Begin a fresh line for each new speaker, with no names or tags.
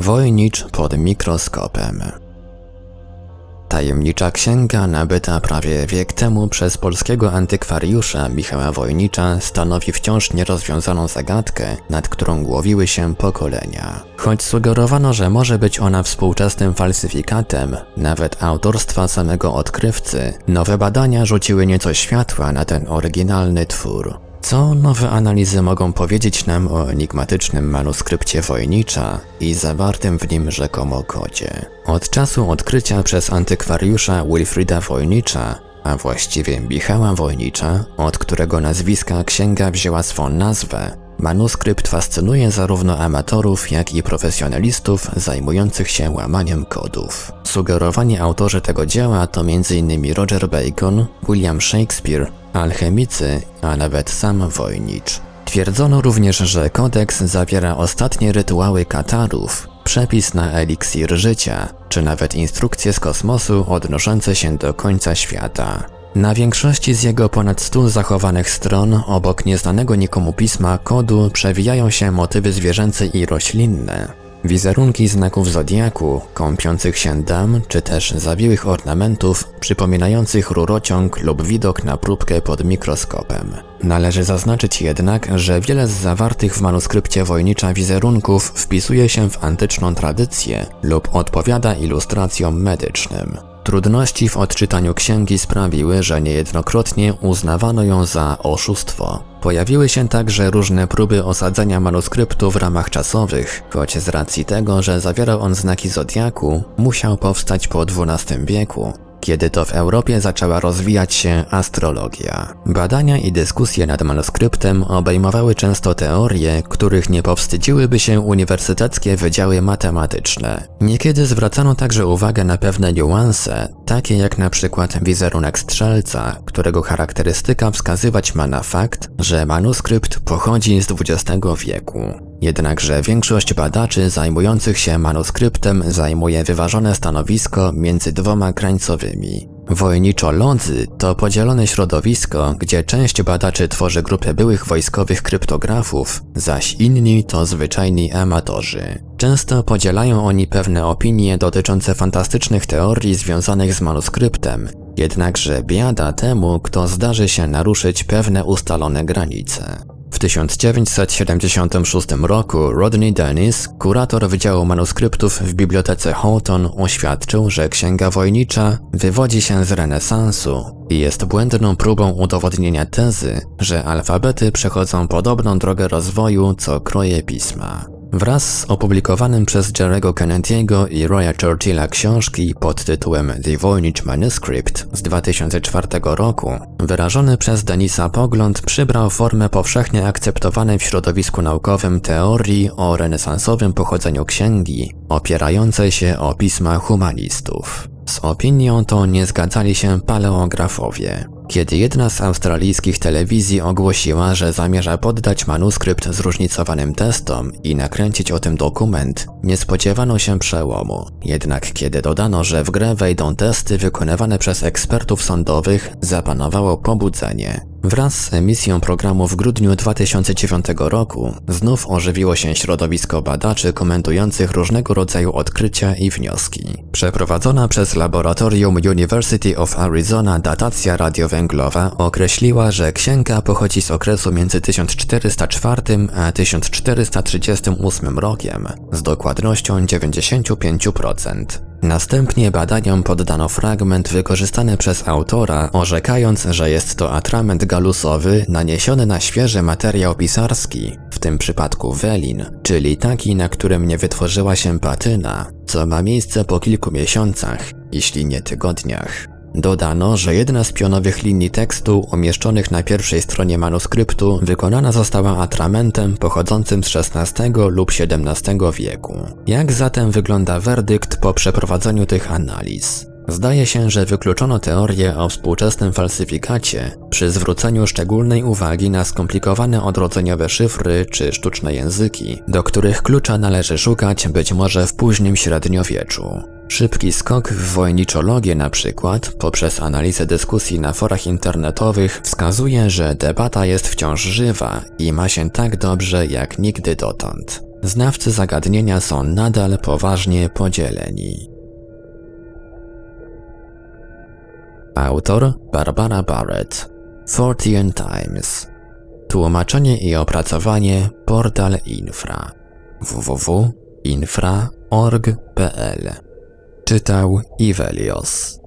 Wojnicz pod mikroskopem. Tajemnicza księga nabyta prawie wiek temu przez polskiego antykwariusza Michała Wojnicza stanowi wciąż nierozwiązaną zagadkę, nad którą głowiły się pokolenia. Choć sugerowano, że może być ona współczesnym falsyfikatem, nawet autorstwa samego odkrywcy, nowe badania rzuciły nieco światła na ten oryginalny twór. Co nowe analizy mogą powiedzieć nam o enigmatycznym manuskrypcie Wojnicza i zawartym w nim rzekomo kodzie? Od czasu odkrycia przez antykwariusza Wilfrida Wojnicza, a właściwie Michała Wojnicza, od którego nazwiska księga wzięła swą nazwę, manuskrypt fascynuje zarówno amatorów, jak i profesjonalistów zajmujących się łamaniem kodów. Sugerowani autorzy tego dzieła to m.in. Roger Bacon, William Shakespeare alchemicy, a nawet sam Wojnicz. Twierdzono również, że kodeks zawiera ostatnie rytuały Katarów, przepis na eliksir życia, czy nawet instrukcje z kosmosu odnoszące się do końca świata. Na większości z jego ponad stu zachowanych stron, obok nieznanego nikomu pisma kodu, przewijają się motywy zwierzęce i roślinne, Wizerunki znaków zodiaku, kąpiących się dam, czy też zawiłych ornamentów przypominających rurociąg lub widok na próbkę pod mikroskopem. Należy zaznaczyć jednak, że wiele z zawartych w manuskrypcie Wojnicza wizerunków wpisuje się w antyczną tradycję lub odpowiada ilustracjom medycznym. Trudności w odczytaniu księgi sprawiły, że niejednokrotnie uznawano ją za oszustwo. Pojawiły się także różne próby osadzenia manuskryptu w ramach czasowych, choć z racji tego, że zawierał on znaki zodiaku, musiał powstać po XII wieku, kiedy to w Europie zaczęła rozwijać się astrologia. Badania i dyskusje nad manuskryptem obejmowały często teorie, których nie powstydziłyby się uniwersyteckie wydziały matematyczne. Niekiedy zwracano także uwagę na pewne niuanse, takie jak na przykład wizerunek strzelca, którego charakterystyka wskazywać ma na fakt, że manuskrypt pochodzi z XX wieku. Jednakże większość badaczy zajmujących się manuskryptem zajmuje wyważone stanowisko między dwoma krańcowymi. Wojniczo-lodzy to podzielone środowisko, gdzie część badaczy tworzy grupę byłych wojskowych kryptografów, zaś inni to zwyczajni amatorzy. Często podzielają oni pewne opinie dotyczące fantastycznych teorii związanych z manuskryptem, jednakże biada temu, kto zdarzy się naruszyć pewne ustalone granice. W 1976 roku Rodney Dennis, kurator Wydziału Manuskryptów w Bibliotece Houghton, oświadczył, że Księga Wojnicza wywodzi się z renesansu i jest błędną próbą udowodnienia tezy, że alfabety przechodzą podobną drogę rozwoju co kroje pisma. Wraz z opublikowanym przez Jerego Kennedy'ego i Roya Churchilla książki pod tytułem The Voynich Manuscript z 2004 roku, wyrażony przez Denisa pogląd przybrał formę powszechnie akceptowanej w środowisku naukowym teorii o renesansowym pochodzeniu księgi, opierającej się o pisma humanistów. Z opinią tą nie zgadzali się paleografowie. Kiedy jedna z australijskich telewizji ogłosiła, że zamierza poddać manuskrypt zróżnicowanym testom i nakręcić o tym dokument, nie spodziewano się przełomu. Jednak kiedy dodano, że w grę wejdą testy wykonywane przez ekspertów sądowych, zapanowało pobudzenie. Wraz z emisją programu w grudniu 2009 roku znów ożywiło się środowisko badaczy komentujących różnego rodzaju odkrycia i wnioski. Przeprowadzona przez laboratorium University of Arizona datacja radiowęglowa określiła, że księga pochodzi z okresu między 1404 a 1438 rokiem z dokładnością 95%. Następnie badaniom poddano fragment wykorzystany przez autora, orzekając, że jest to atrament galusowy naniesiony na świeży materiał pisarski, w tym przypadku welin, czyli taki, na którym nie wytworzyła się patyna, co ma miejsce po kilku miesiącach, jeśli nie tygodniach. Dodano, że jedna z pionowych linii tekstu umieszczonych na pierwszej stronie manuskryptu wykonana została atramentem pochodzącym z XVI lub XVII wieku. Jak zatem wygląda werdykt po przeprowadzeniu tych analiz? Zdaje się, że wykluczono teorię o współczesnym falsyfikacie przy zwróceniu szczególnej uwagi na skomplikowane odrodzeniowe szyfry czy sztuczne języki, do których klucza należy szukać być może w późnym średniowieczu. Szybki skok w wojniczologię na przykład, poprzez analizę dyskusji na forach internetowych, wskazuje, że debata jest wciąż żywa i ma się tak dobrze jak nigdy dotąd. Znawcy zagadnienia są nadal poważnie podzieleni. Autor Barbara Barrett Fortean Times Tłumaczenie i opracowanie Portal Infra www.infra.org.pl Czytał Ivelios.